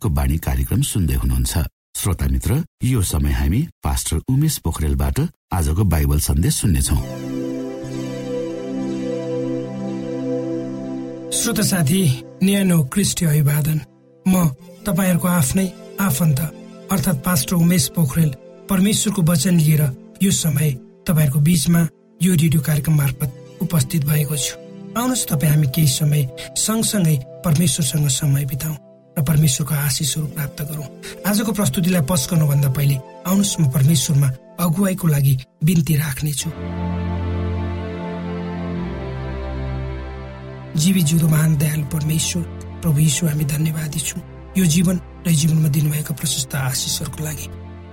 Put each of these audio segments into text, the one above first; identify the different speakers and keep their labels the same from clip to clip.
Speaker 1: आशाको बाणी कार्यक्रम सुन्दै हुनुहुन्छ। श्रोता मित्र यो समय हामी पास्टर उमेश पोखरेलबाट आजको बाइबल सन्देश सुन्नेछौ।
Speaker 2: श्रोता साथी न्यानो क्रिस्टी अभिवादन। म तपाईँहरूको आफ्नै आफन्त अर्थात् पास्टर उमेश पोखरेल परमेश्वरको वचन लिएर यो समय तपाईँहरूको बीचमा यो रेडियो कार्यक्रम मार्फत उपस्थित भएको छु। आउनुहोस् तपाईँ हामी केही समय सँगसँगै परमेश्वरसँग समय बिताउँ। र परमेश्वरको आशिषहरू प्राप्त गरौँ। आजको प्रस्तुतिलाई पस गर्नुभन्दा पहिले आउनुहोस् म परमेश्वरमा अगुवाईको लागि बिन्ती राख्नेछु। जीवी जुदो महान दयालु परमेश्वर प्रभु यीशु हामी धन्यवादी छौँ। यो जीवन र जीवनमा दिनुभएका प्रशस्त आशिषहरूको लागि।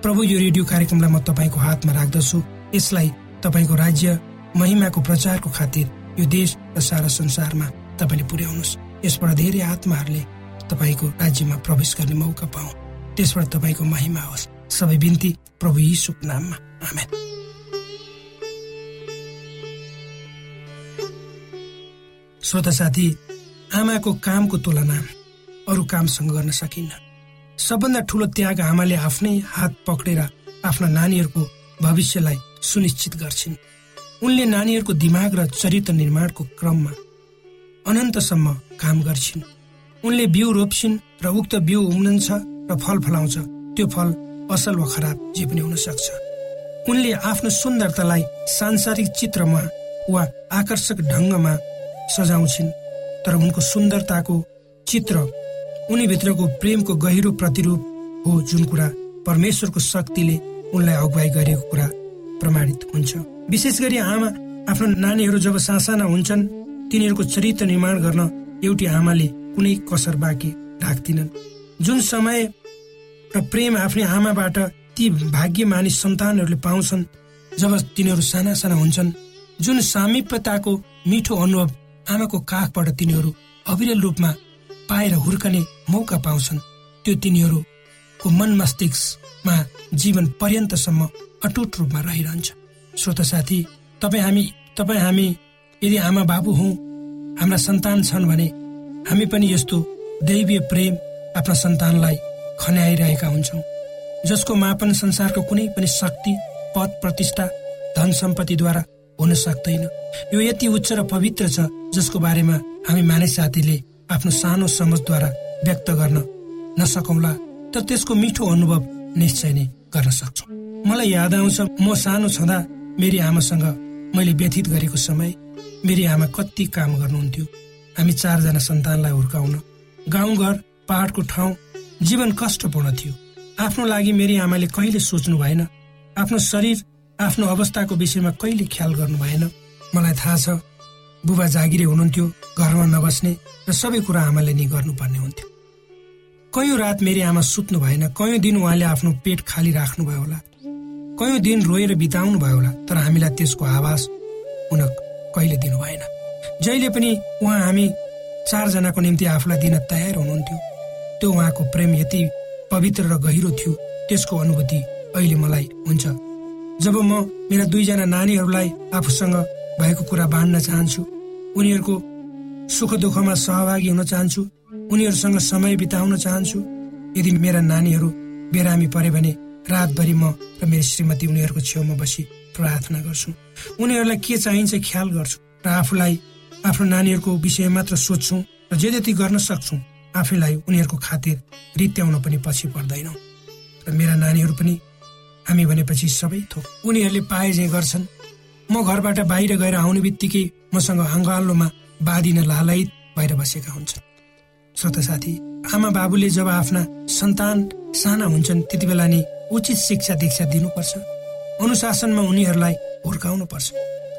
Speaker 2: प्रभु यो रेडियो कार्यक्रमलाई म तपाईँको हातमा राख्दछु। यसलाई तपाईँको राज्य महिमाको प्रचारको खातिर यो देश र सारा संसारमा तपाईँले पुर्याउनुहोस्। यसबाट धेरै आत्माहरूले तपाईँको राज्यमा प्रवेश गर्ने मौका पाऊ। त्यसबाट तपाईँको महिमा होस्। सबै बिन्ती प्रभु यीशुको नाममा। आमेन। श्रोता साथी आमाको कामको तुलना अरू कामसँग गर्न सकिन्न। सबभन्दा ठुलो त्याग आमाले आफ्नै हात पक्रेर आफ्ना नानीहरूको भविष्यलाई सुनिश्चित गर्छिन्। उनले नानीहरूको दिमाग र चरित्र निर्माणको क्रममा अनन्तसम्म काम गर्छिन्। उनले बिउ रोप्छिन् र उक्त बिउ उम्रन्छ र फल फलाउँछ। त्यो फल असल वा खराब जे पनि हुन सक्छ। उनले आफ्नो सुन्दरतालाई सांसारिक चित्रमा वा आकर्षक ढङ्गमा सजाउँछिन् तर उनको सुन्दरताको चित्र उनीभित्रको प्रेमको गहिरो प्रतिरूप हो जुन कुरा परमेश्वरको शक्तिले उनलाई अगुवाई गरेको कुरा प्रमाणित हुन्छ। विशेष गरी आमा आफ्नो नानीहरू जब सासाना हुन्छन् तिनीहरूको चरित्र निर्माण गर्न एउटी आमाले कुनै कसर बाँकी राख्दिनन् जुन समय र प्रेम आफ्नै आमाबाट ती भाग्यमानी सन्तानहरूले पाउँछन् जब तिनीहरू साना साना हुन्छन् जुन सामिप्यताको मिठो अनुभव आमाको काखबाट तिनीहरू अविरल रूपमा पाएर हुर्कने मौका पाउँछन् त्यो तिनीहरूको मन मस्तिष्कमा जीवन पर्यन्तसम्म अटुट रूपमा रहिरहन्छ। श्रोत साथी तपाईँ हामी तपाईँ हामी यदि आमा बाबु हौ हाम्रा सन्तान छन् भने हामी पनि यस्तो दैवीय प्रेम आफ्ना सन्तानलाई खन्याइरहेका हुन्छौँ। जसको मापन संसारको कुनै पनि शक्ति पद प्रतिष्ठा धन सम्पत्तिद्वारा हुन सक्दैन। यो यति उच्च र पवित्र छ जसको बारेमा हामी मानिस जातिले आफ्नो सानो समझद्वारा व्यक्त गर्न नसकौँला तर त्यसको मिठो अनुभव निश्चय नै गर्न सक्छौँ। मलाई याद आउँछ म सानो छँदा मेरी आमासँग मैले व्यथित गरेको समय। मेरी आमा कति काम गर्नुहुन्थ्यो। हामी चारजना सन्तानलाई हुर्काउन गाउँघर पहाडको ठाउँ जीवन कष्टपूर्ण थियो। आफ्नो लागि मेरी आमाले कहिले सोच्नु भएन आफ्नो शरीर आफ्नो अवस्थाको विषयमा कहिले ख्याल गर्नु भएन। मलाई थाहा छ बुबा जागिरे हुनुहुन्थ्यो घरमा नबस्ने र सबै कुरा आमाले नै गर्नुपर्ने हुन्थ्यो। कयौँ रात मेरी आमा सुत्नु भएन कयौँ दिन उहाँले आफ्नो पेट खाली राख्नुभयो होला। कयौँ दिन रोएर बिताउनु भयो होला तर हामीलाई त्यसको आवाज हुन कहिले दिनु भएन। जहिले पनि उहाँ हामी चारजनाको निम्ति आफूलाई दिन तयार हुनुहुन्थ्यो त्यो उहाँको प्रेम यति पवित्र र गहिरो थियो त्यसको अनुभूति अहिले मलाई हुन्छ। जब म मेरा दुईजना नानीहरूलाई आफूसँग भएको कुरा बाँड्न चाहन्छु उनीहरूको सुख दुःखमा सहभागी हुन चाहन्छु उनीहरूसँग समय बिताउन चाहन्छु यदि मेरा नानीहरू बिरामी परे भने रातभरि म र मेरो श्रीमती उनीहरूको छेउमा बसी प्रार्थना गर्छु। उनीहरूलाई के चाहिन्छ ख्याल गर्छु र आफूलाई आफ्नो नानीहरूको विषय मात्र सोध्छौँ र जे जति गर्न सक्छौँ आफैलाई उनीहरूको खातिर रित्याउन पनि पछि पर्दैनौँ। र मेरा नानीहरू पनि हामी भनेपछि सबै थोक। उनीहरूले पाए जे गर्छन्। म घरबाट बाहिर गएर आउने बित्तिकै मसँग अङ्गालोमा बाँधिन लालयित भएर बसेका हुन्छन्। श्रोता साथी आमा बाबुले जब आफ्ना सन्तान साना हुन्छन् त्यति बेला नै उचित शिक्षा दीक्षा दिनुपर्छ। अनुशासनमा उनीहरूलाई हुर्काउनु पर्छ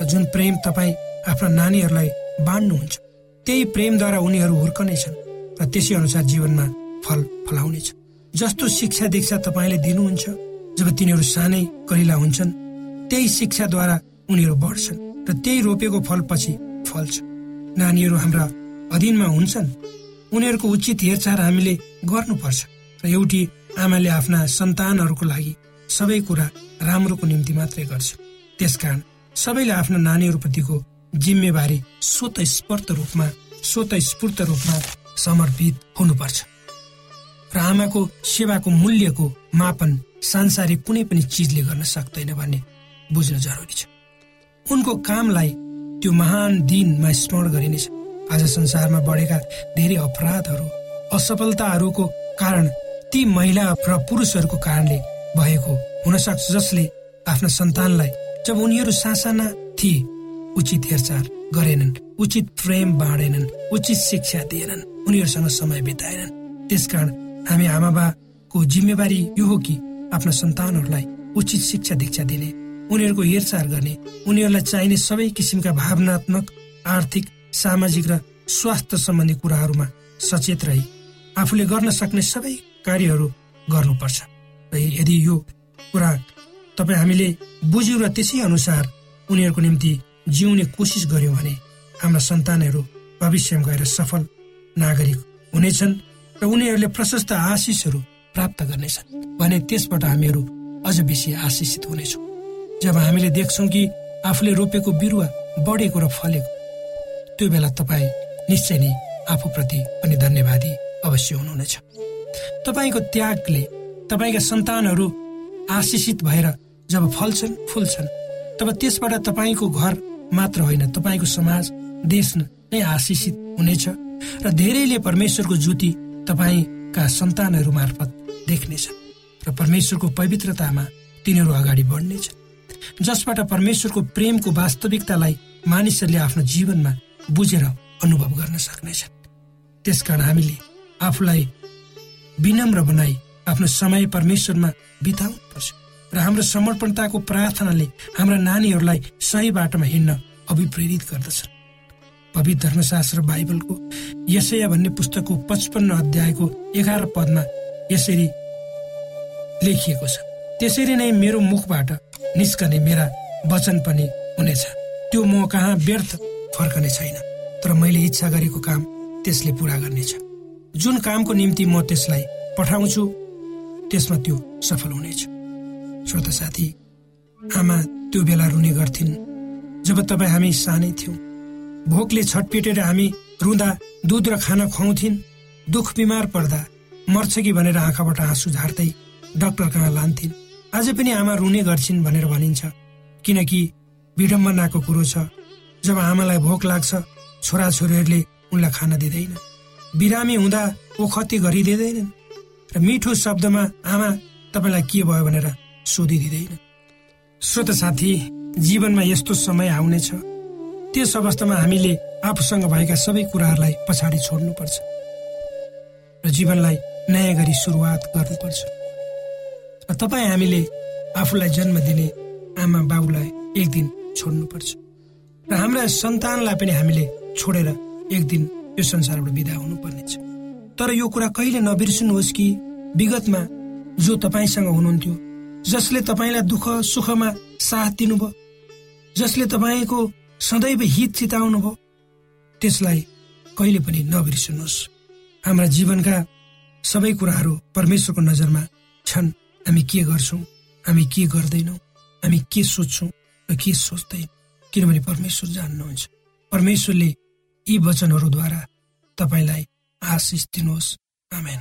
Speaker 2: र जुन प्रेम तपाईँ आफ्ना नानीहरूलाई बाँड्नुहुन्छ। त्यही प्रेमद्वारा उनीहरू हुर्कनेछन् र त्यसै अनुसार जीवनमा फल फलाउनेछ। जस्तो शिक्षा दीक्षा तपाईँले दिनुहुन्छ जब तिनीहरू सानै कलिला हुन्छन् त्यही शिक्षाद्वारा उनीहरू बढ्छन् र त्यही रोपेको फल पछि फल्छ। नानीहरू हाम्रा अधीनमा हुन्छन्। उनीहरूको उचित हेरचाह हामीले गर्नुपर्छ र एउटी आमाले आफ्ना सन्तानहरूको लागि सबै कुरा राम्रोको निम्ति मात्रै गर्छ। त्यसकारण सबैले आफ्ना नानीहरूप्रतिको जिम्मेवारी स्वत स्फूर्त रूपमा स्वत स्फूर्त रूपमा समर्पित हुनुपर्छ। र आमाको सेवाको मूल्यको मापन सांसारिक कुनै पनि चिजले गर्न सक्दैन भन्ने बुझ्न जरुरी छ। उनको कामलाई त्यो महान दिनमा स्मरण गरिनेछ। आज संसारमा बढेका धेरै अपराधहरू असफलताहरूको कारण ती महिला र पुरुषहरूको कारणले भएको हुनसक्छ जसले आफ्ना सन्तानलाई जब उनीहरू सासाना थिए उचित हेरचाह गरेनन् उचित प्रेम बाँडेनन् उचित शिक्षा दिएनन् उनीहरूसँग समय बिताएनन्। त्यसकारण हामी आमा बाको जिम्मेवारी यो हो कि आफ्ना सन्तानहरूलाई उचित शिक्षा दीक्षा दिने उनीहरूको हेरचाह गर्ने उनीहरूलाई चाहिने सबै किसिमका भावनात्मक आर्थिक सामाजिक र स्वास्थ्य सम्बन्धी कुराहरूमा सचेत रही आफूले गर्न सक्ने सबै कार्यहरू गर्नुपर्छ। यदि यो कुरा तपाईँ हामीले बुझ्यौँ र त्यसै अनुसार उनीहरूको निम्ति जिउने कोसिस गर्यौँ भने हाम्रा सन्तानहरू भविष्यमा गएर सफल नागरिक हुनेछन् र उनीहरूले प्रशस्त आशिषहरू प्राप्त गर्नेछन् भने त्यसबाट हामीहरू अझ बेसी आशिषित हुनेछौँ। जब हामीले देख्छौँ कि आफूले रोपेको बिरुवा बढेको र फलेको त्यो बेला तपाईँ निश्चय नै आफूप्रति पनि धन्यवादी अवश्य हुनुहुनेछ। तपाईँको त्यागले तपाईँका सन्तानहरू आशिषित भएर जब फल्छन् फुल्छन् तब त्यसबाट तपाईँको घर मात्र होइन तपाईँको समाज देश नै आशिषित हुनेछ र धेरैले परमेश्वरको ज्योति तपाईँका सन्तानहरू मार्फत देख्नेछ र परमेश्वरको पवित्रतामा तिनीहरू अगाडि बढ्नेछ जसबाट परमेश्वरको प्रेमको वास्तविकतालाई मानिसहरूले आफ्नो जीवनमा बुझेर अनुभव गर्न सक्नेछ त्यसकारण हामीले आफूलाई विनम्र बनाई आफ्नो समय परमेश्वरमा बिताउनु पर्छ र हाम्रो समर्पणताको प्रार्थनाले हाम्रा नानीहरूलाई सही बाटोमा हिँड्न अभिप्रेरित गर्दछन्। पवित्र धर्मशास्त्र बाइबलको यसैया भन्ने पुस्तकको पचपन्न अध्यायको एघार पदमा यसरी लेखिएको छ त्यसरी नै मेरो मुखबाट निस्कने मेरा वचन पनि हुनेछ। त्यो म कहाँ व्यर्थ फर्कने छैन तर मैले इच्छा गरेको काम त्यसले पुरा गर्नेछ। जुन कामको निम्ति म त्यसलाई पठाउँछु त्यसमा त्यो सफल हुनेछ। श्रोता साथी आमा त्यो बेला रुने गर्थिन्। जब तपाईँ हामी सानै थियौँ भोकले छटपिटेर हामी रुँदा दुध र खाना खुवाउँथिन् दुख बिमार पर्दा मर्छ कि भनेर आँखाबाट आँसु झार्दै डक्टर कहाँ लान्थिन्। अझै पनि आमा रुने गर्छिन् भनेर भनिन्छ किनकि विडम्बनाको कुरो छ। जब आमालाई भोक लाग्छ छोराछोरीहरूले उनलाई खाना दिँदैन। बिरामी हुँदा ओखती गरिदिँदैनन्। र मिठो शब्दमा आमा तपाईँलाई के भयो? भनेर सोधिदिँदैन। श्रोत साथी जीवनमा यस्तो समय आउनेछ। त्यस अवस्थामा हामीले आफूसँग भएका सबै कुराहरूलाई पछाडि छोड्नुपर्छ र जीवनलाई नयाँ गरी सुरुवात गर्नुपर्छ। र तपाईँ हामीले आफूलाई जन्म दिने आमा बाबुलाई एक दिन छोड्नुपर्छ। र हाम्रा सन्तानलाई पनि हामीले छोडेर एक दिन यो संसारबाट विदा हुनुपर्नेछ। तर यो कुरा कहिले नबिर्सनुहोस् कि विगतमा जो तपाईँसँग हुनुहुन्थ्यो जसले तपाईँलाई दुःख सुखमा साथ दिनुभयो जसले तपाईँको सदैव हित चिताउनु भयो त्यसलाई कहिले पनि नबिर्सनुहोस्। हाम्रा जीवनका सबै कुराहरू परमेश्वरको नजरमा छन्। हामी के गर्छौँ? हामी के गर्दैनौँ? हामी के सोच्छौँ र के सोच्दैन? किनभने परमेश्वर जान्नुहुन्छ। परमेश्वरले यी वचनहरूद्वारा तपाईँलाई आशिष दिनुहोस्। आमेन।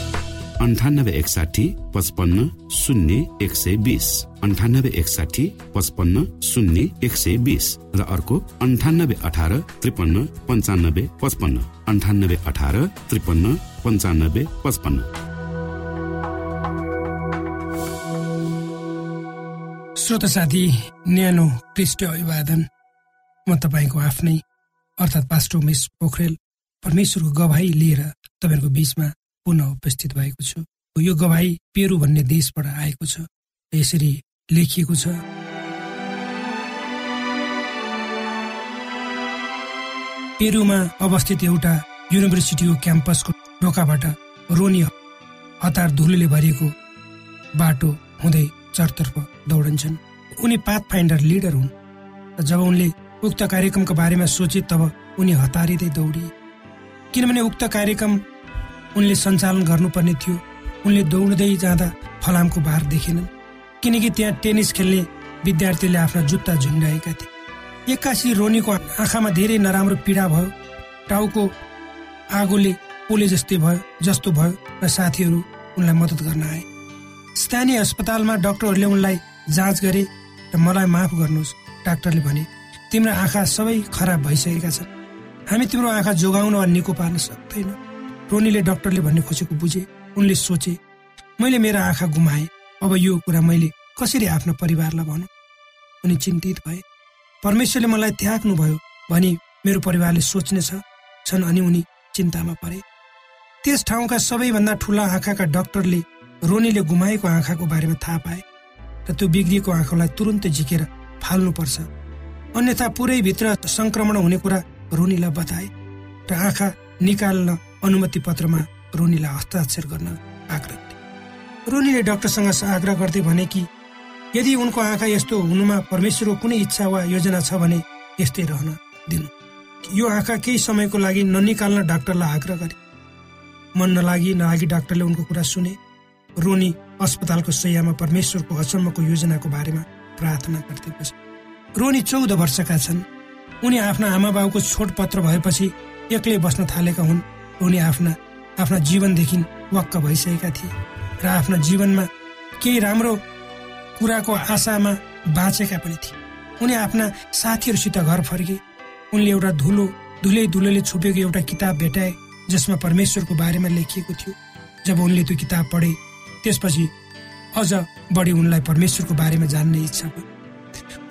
Speaker 1: अन्ठानब्बे एकसाठी पचपन्न शून्य एक सय बिस. अन्ठानब्बे एकसाठी पचपन्न शून्य एक सय बिस. र अर्को अन्ठानब्बे अठार त्रिपन्न पन्चानब्बे पचपन्न. अन्ठानब्बे अठार त्रिपन्न पन्चानब्बे पचपन्न.
Speaker 2: श्रोत साथी न्यानो क्रिस्ट अभिवादन। म तपाईँको आफ्नै अर्थात् पास्टो मिस पोखरेल परमेश्वरको गवाई लिएर तपाईँहरूको बिचमा पुनः उपस्थित भएको छु। यो गवाई पेरु भन्ने देशबाट आएको छ। यसरी लेखिएको छ। पेरुमा अवस्थित एउटा युनिभर्सिटीको क्याम्पसको ढोकाबाट रोनी हतार धुलोले भरिएको बाटो हुँदै चारतर्फ दौडन्छन्। उनी पाथ फाइन्डर लिडर हुन् जब उनले उक्त कार्यक्रमको बारेमा सोचे तब उनी हतारिँदै दौडिए। किनभने उक्त कार्यक्रम उनले सञ्चालन गर्नुपर्ने थियो। उनले दौड्दै जाँदा फलामको भार देखेनन्। किनकि त्यहाँ टेनिस खेल्ने विद्यार्थीले आफ्ना जुत्ता झुन्डाएका थिए। एक्कासी रोनीको आँखामा धेरै नराम्रो पीडा भयो। टाउको आगोले पोले जस्तै भयो जस्तो भयो र साथीहरू उनलाई मद्दत गर्न आए। स्थानीय अस्पतालमा डाक्टरहरूले उनलाई जाँच गरे र मलाई माफ गर्नुहोस् डाक्टरले भने तिम्रो आँखा सबै खराब भइसकेका छन्। हामी तिम्रो आँखा जोगाउन वा निको पार्न सक्दैन। रोनीले डाक्टरले भन्ने खोजेको बुझे उनले सोचे मैले मेरो आँखा गुमाएँ अब यो कुरा मैले कसरी आफ्नो परिवारलाई भनौँ? उनी चिन्तित भए। परमेश्वरले मलाई त्याग्नु भयो भनी मेरो परिवारले सोच्नेछ छन् अनि उनी चिन्तामा परे। त्यस ठाउँका सबैभन्दा ठुला आँखाका डाक्टरले रोनीले गुमाएको आँखाको बारेमा थाहा पाए र त्यो बिग्रिएको आँखालाई तुरन्तै झिकेर फाल्नुपर्छ। अन्यथा पुरै भित्र संक्रमण हुने कुरा रोनीलाई बताए र आँखा निकाल्न अनुमति पत्रमा रोनीलाई हस्ताक्षर गर्न आग्रह रोनीले डाक्टरसँग आग्रह गर्दै भने कि यदि उनको आँखा यस्तो हुनुमा परमेश्वरको कुनै इच्छा वा योजना छ भने यस्तै रहन दिनु। यो आँखा केही समयको लागि ननिकाल्न डाक्टरलाई आग्रह गरे। मन नलागी नलागी डाक्टरले उनको कुरा सुने। रोनी अस्पतालको सैयामा परमेश्वरको अचम्मको योजनाको बारेमा प्रार्थना गर्दै बसे। रोनी चौध वर्षका छन्। उनी आफ्ना आमा बाबुको छोट पत्र भएपछि एक्लै बस्न थालेका हुन्। उनी आफ्ना आफ्ना जीवनदेखि वाक्क भइसकेका थिए र आफ्ना जीवनमा केही राम्रो कुराको आशामा बाँचेका पनि थिए। उनी आफ्ना साथीहरूसित घर फर्के उनले एउटा धुलो धुलै धुलोले छोपेको एउटा किताब भेटाए जसमा परमेश्वरको बारेमा लेखिएको थियो। जब उनले त्यो किताब पढे त्यसपछि अझ बढी उनलाई परमेश्वरको बारेमा जान्ने इच्छा भयो।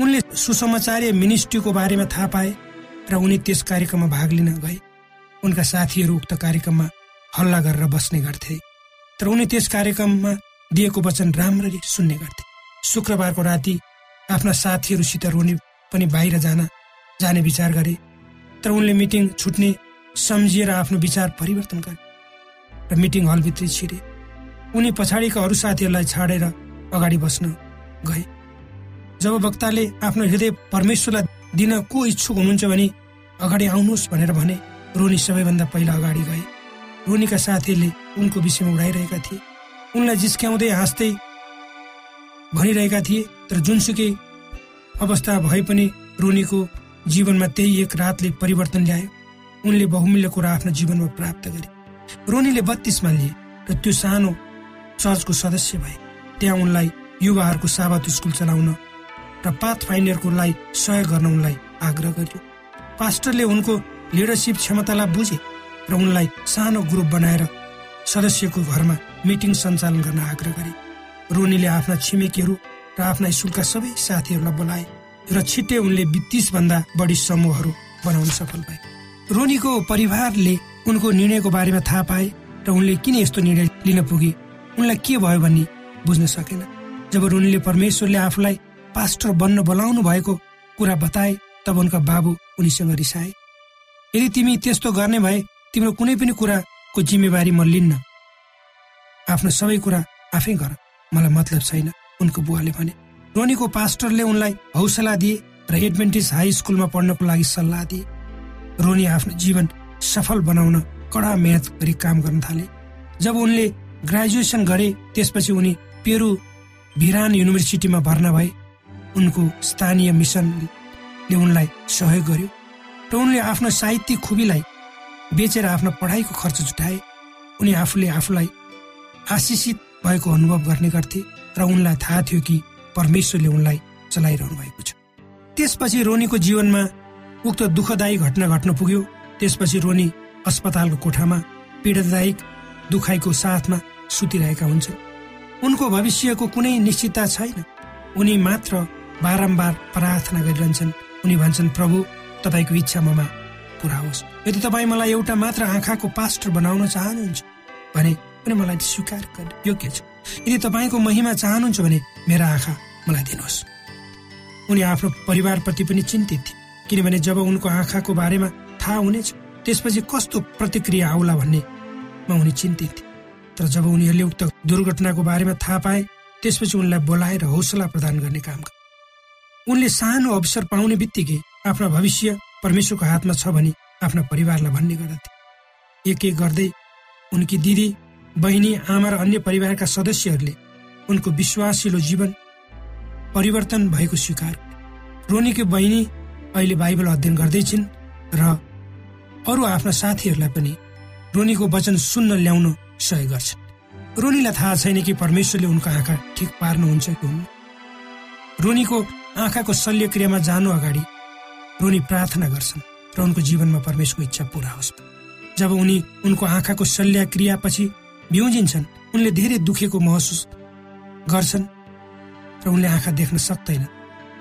Speaker 2: उनले सुसमाचार्य मिनिस्ट्रीको बारेमा थाहा पाए र उनी त्यस कार्यक्रममा भाग लिन गए। उनका साथीहरू उक्त कार्यक्रममा हल्ला गरेर बस्ने गर्थे तर उनी त्यस कार्यक्रममा दिएको वचन राम्ररी सुन्ने गर्थे। शुक्रबारको राति आफ्ना साथीहरूसित रोनी पनि बाहिर जान जाने विचार गरे तर उनले मिटिङ छुट्ने सम्झिएर आफ्नो विचार परिवर्तन गरे र मिटिङ हलभित्र छिरे। उनी पछाडिका अरू साथीहरूलाई छाडेर अगाडि बस्न गए। जब वक्ताले आफ्नो हृदय परमेश्वरलाई दिन को इच्छुक हुनुहुन्छ भने अगाडि आउनुहोस् भनेर भने रोनी सबैभन्दा पहिला अगाडि गए। रोनीका साथीले उनको विषयमा उडाइरहेका थिए। उनलाई जिस्क्याउँदै हाँस्दै भनिरहेका थिए तर जुनसुकै अवस्था भए पनि रोनीको जीवनमा त्यही एक रातले परिवर्तन ल्यायो। उनले बहुमूल्य कुरा आफ्नो जीवनमा प्राप्त गरे। रोनीले बत्तीसमा लिए र त्यो सानो चर्चको सदस्य भए। त्यहाँ उनलाई युवाहरूको साबत स्कुल चलाउन र पाथ फाइन्डरकोलाई सहयोग गर्न उनलाई आग्रह गर्यो। पास्टरले उनको लिडरसिप क्षमतालाई बुझे र उनलाई सानो ग्रुप बनाएर सदस्यको घरमा मिटिङ सञ्चालन गर्न आग्रह गरे। रोनीले आफ्ना छिमेकीहरू र आफ्ना स्कुलका सबै साथीहरूलाई बोलाए र छिट्टै उनले भन्दा बढी समूहहरू बनाउन सफल भए। रोनीको परिवारले उनको निर्णयको बारेमा थाहा पाए र उनले किन यस्तो निर्णय लिन पुगे उनलाई के भयो भन्ने बुझ्न सकेन। जब रोनीले परमेश्वरले आफूलाई पास्टर बन्न बोलाउनु भएको कुरा बताए तब उनका बाबु उनीसँग रिसाए। यदि तिमी त्यस्तो गर्ने भए तिम्रो कुनै पनि कुराको जिम्मेवारी म लिन्न। आफ्नो सबै कुरा आफै गर मलाई मतलब छैन उनको बुवाले भने। रोनीको पास्टरले उनलाई हौसला दिए र एडभेन्टिज हाई स्कुलमा पढ्नको लागि सल्लाह दिए। रोनी आफ्नो जीवन सफल बनाउन कडा मेहनत गरी काम गर्न थाले। जब उनले ग्रेजुएसन गरे त्यसपछि उनी पेरु भिरान युनिभर्सिटीमा भर्ना भए। उनको स्थानीय मिसन ले उनलाई सहयोग गर्यो। र उनले आफ्नो साहित्यिक खुबीलाई बेचेर आफ्नो पढाइको खर्च जुटाए। उनी आफूले आफूलाई आशिषित भएको अनुभव गर्ने गर्थे र उनलाई थाहा थियो कि परमेश्वरले उनलाई चलाइरहनु भएको छ। त्यसपछि रोनीको जीवनमा उक्त दुःखदायी घटना घट्न पुग्यो। त्यसपछि रोनी अस्पतालको कोठामा पीडादायक दुखाइको साथमा सुतिरहेका हुन्छन्। उनको भविष्यको कुनै निश्चितता छैन। उनी मात्र बारम्बार प्रार्थना गरिरहन्छन्। उनी भन्छन् प्रभु तपाईँको इच्छा ममा पुरा होस्। यदि तपाईँ मलाई एउटा मात्र आँखाको पास्टर बनाउन चाहनुहुन्छ भने पनि मलाई स्वीकार गर्ने योग्य छ। यदि तपाईँको महिमा चाहनुहुन्छ भने मेरा आँखा मलाई दिनुहोस्। उनी आफ्नो परिवारप्रति पनि चिन्तित थिए किनभने जब उनको आँखाको बारेमा थाहा हुनेछ त्यसपछि कस्तो प्रतिक्रिया आउला भन्नेमा उनी चिन्तित थिए। तर जब उनीहरूले उक्त दुर्घटनाको बारेमा थाहा पाए त्यसपछि उनलाई बोलाएर हौसला प्रदान गर्ने काम गरे। उनले सानो अवसर पाउने बित्तिकै आफ्नो भविष्य परमेश्वरको हातमा छ भने आफ्ना परिवारलाई भन्ने गर्दथे। एक एक गर्दै उनकी दिदी बहिनी आमा र अन्य परिवारका सदस्यहरूले उनको विश्वासिलो जीवन परिवर्तन भएको स्वीकार रोनीकी बहिनी अहिले बाइबल अध्ययन गर्दैछिन् र अरू आफ्ना साथीहरूलाई पनि रोनीको वचन सुन्न ल्याउन सहयोग गर्छन्। रोनीलाई थाहा छैन कि परमेश्वरले उनको आँखा ठिक पार्नुहुन्छ कि हुन्न। रोनीको आँखाको शल्यक्रियामा जानु अगाडि रोनी प्रार्थना गर्छन् र उनको जीवनमा परमेश्वरको इच्छा पूरा होस्। जब उनी उनको आँखाको शल्यक्रियापछि भ्युजिन्छन् उनले धेरै दुखेको महसुस गर्छन् र उनले आँखा देख्न सक्दैन।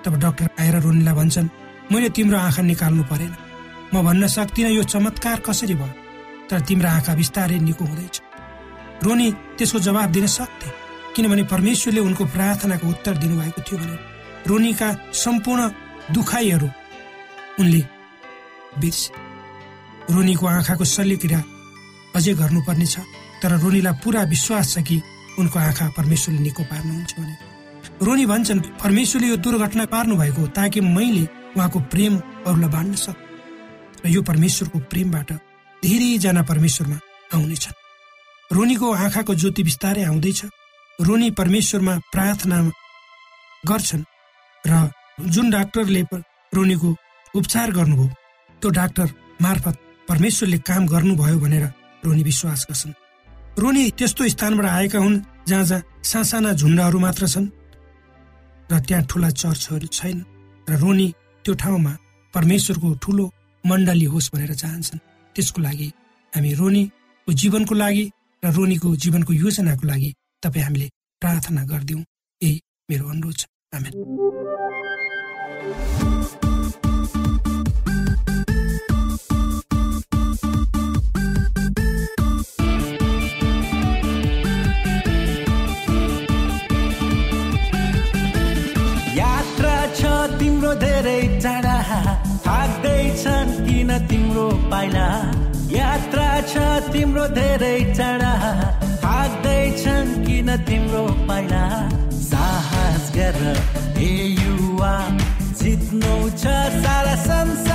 Speaker 2: तब डाक्टर आएर रोनीलाई भन्छन् मैले तिम्रो आँखा निकाल्नु परेन। म भन्न सक्दिनँ यो चमत्कार कसरी भयो? तर तिम्रो आँखा बिस्तारै निको हुँदैछ रोनी त्यसको जवाब दिन सक्थे किनभने परमेश्वरले उनको प्रार्थनाको उत्तर दिनुभएको थियो भने रोनीका सम्पूर्ण दुखाइहरू उनले बिर्से। रोनीको आँखाको शल्यक्रिया अझै गर्नुपर्नेछ तर रोनीलाई पुरा विश्वास छ कि उनको आँखा परमेश्वरले निको पार्नुहुन्छ भने। रोनी भन्छन् परमेश्वरले यो दुर्घटना पार्नु भएको ताकि मैले उहाँको प्रेम अरूलाई बाँड्न सक र यो परमेश्वरको प्रेमबाट धेरैजना परमेश्वरमा आउनेछन्। रोनीको आँखाको ज्योति बिस्तारै आउँदैछ। रोनी परमेश्वरमा प्रार्थना गर्छन् र जुन डाक्टरले रोनीको उपचार गर्नुभयो। त्यो डाक्टर मार्फत परमेश्वरले काम गर्नुभयो भनेर रोनी विश्वास गर्छन्। रोनी त्यस्तो स्थानबाट आएका हुन् जहाँ जहाँ सासाना झुन्डाहरू मात्र छन् र त्यहाँ ठुला चर्चहरू छैन र रोनी त्यो ठाउँमा परमेश्वरको ठुलो मण्डली होस् भनेर चाहन्छन्। त्यसको लागि हामी रोनीको जीवनको लागि र रोनीको जीवनको योजनाको लागि तपाईँ हामीले प्रार्थना गरिदिउँ। यही मेरो अनुरोध छ।
Speaker 3: पाइला। यात्रा छ तिम्रो धेरै टाढा थाक्दैछन् किन तिम्रो पाइला? साहस गर हे युवा जित्नु छ सारा संसार।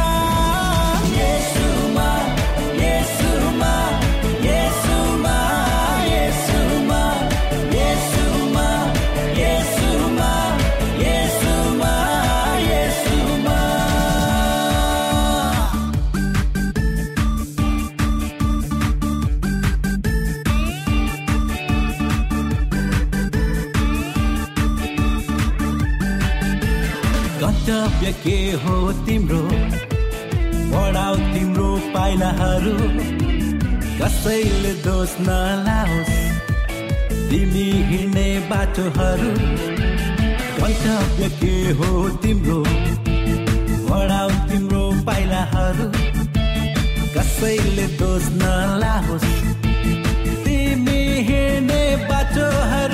Speaker 3: के हो तिम्रो? बढाउ तिम्रो पाइलाहरू। कसैले दोष नलाओस्। तिमी हिँड्ने बाटोहरू। गन्तव्य के हो तिम्रो? बढाउ तिम्रो पाइलाहरू। कसैले दोष नलाओस्। तिमी हिँड्ने बाटोहरू।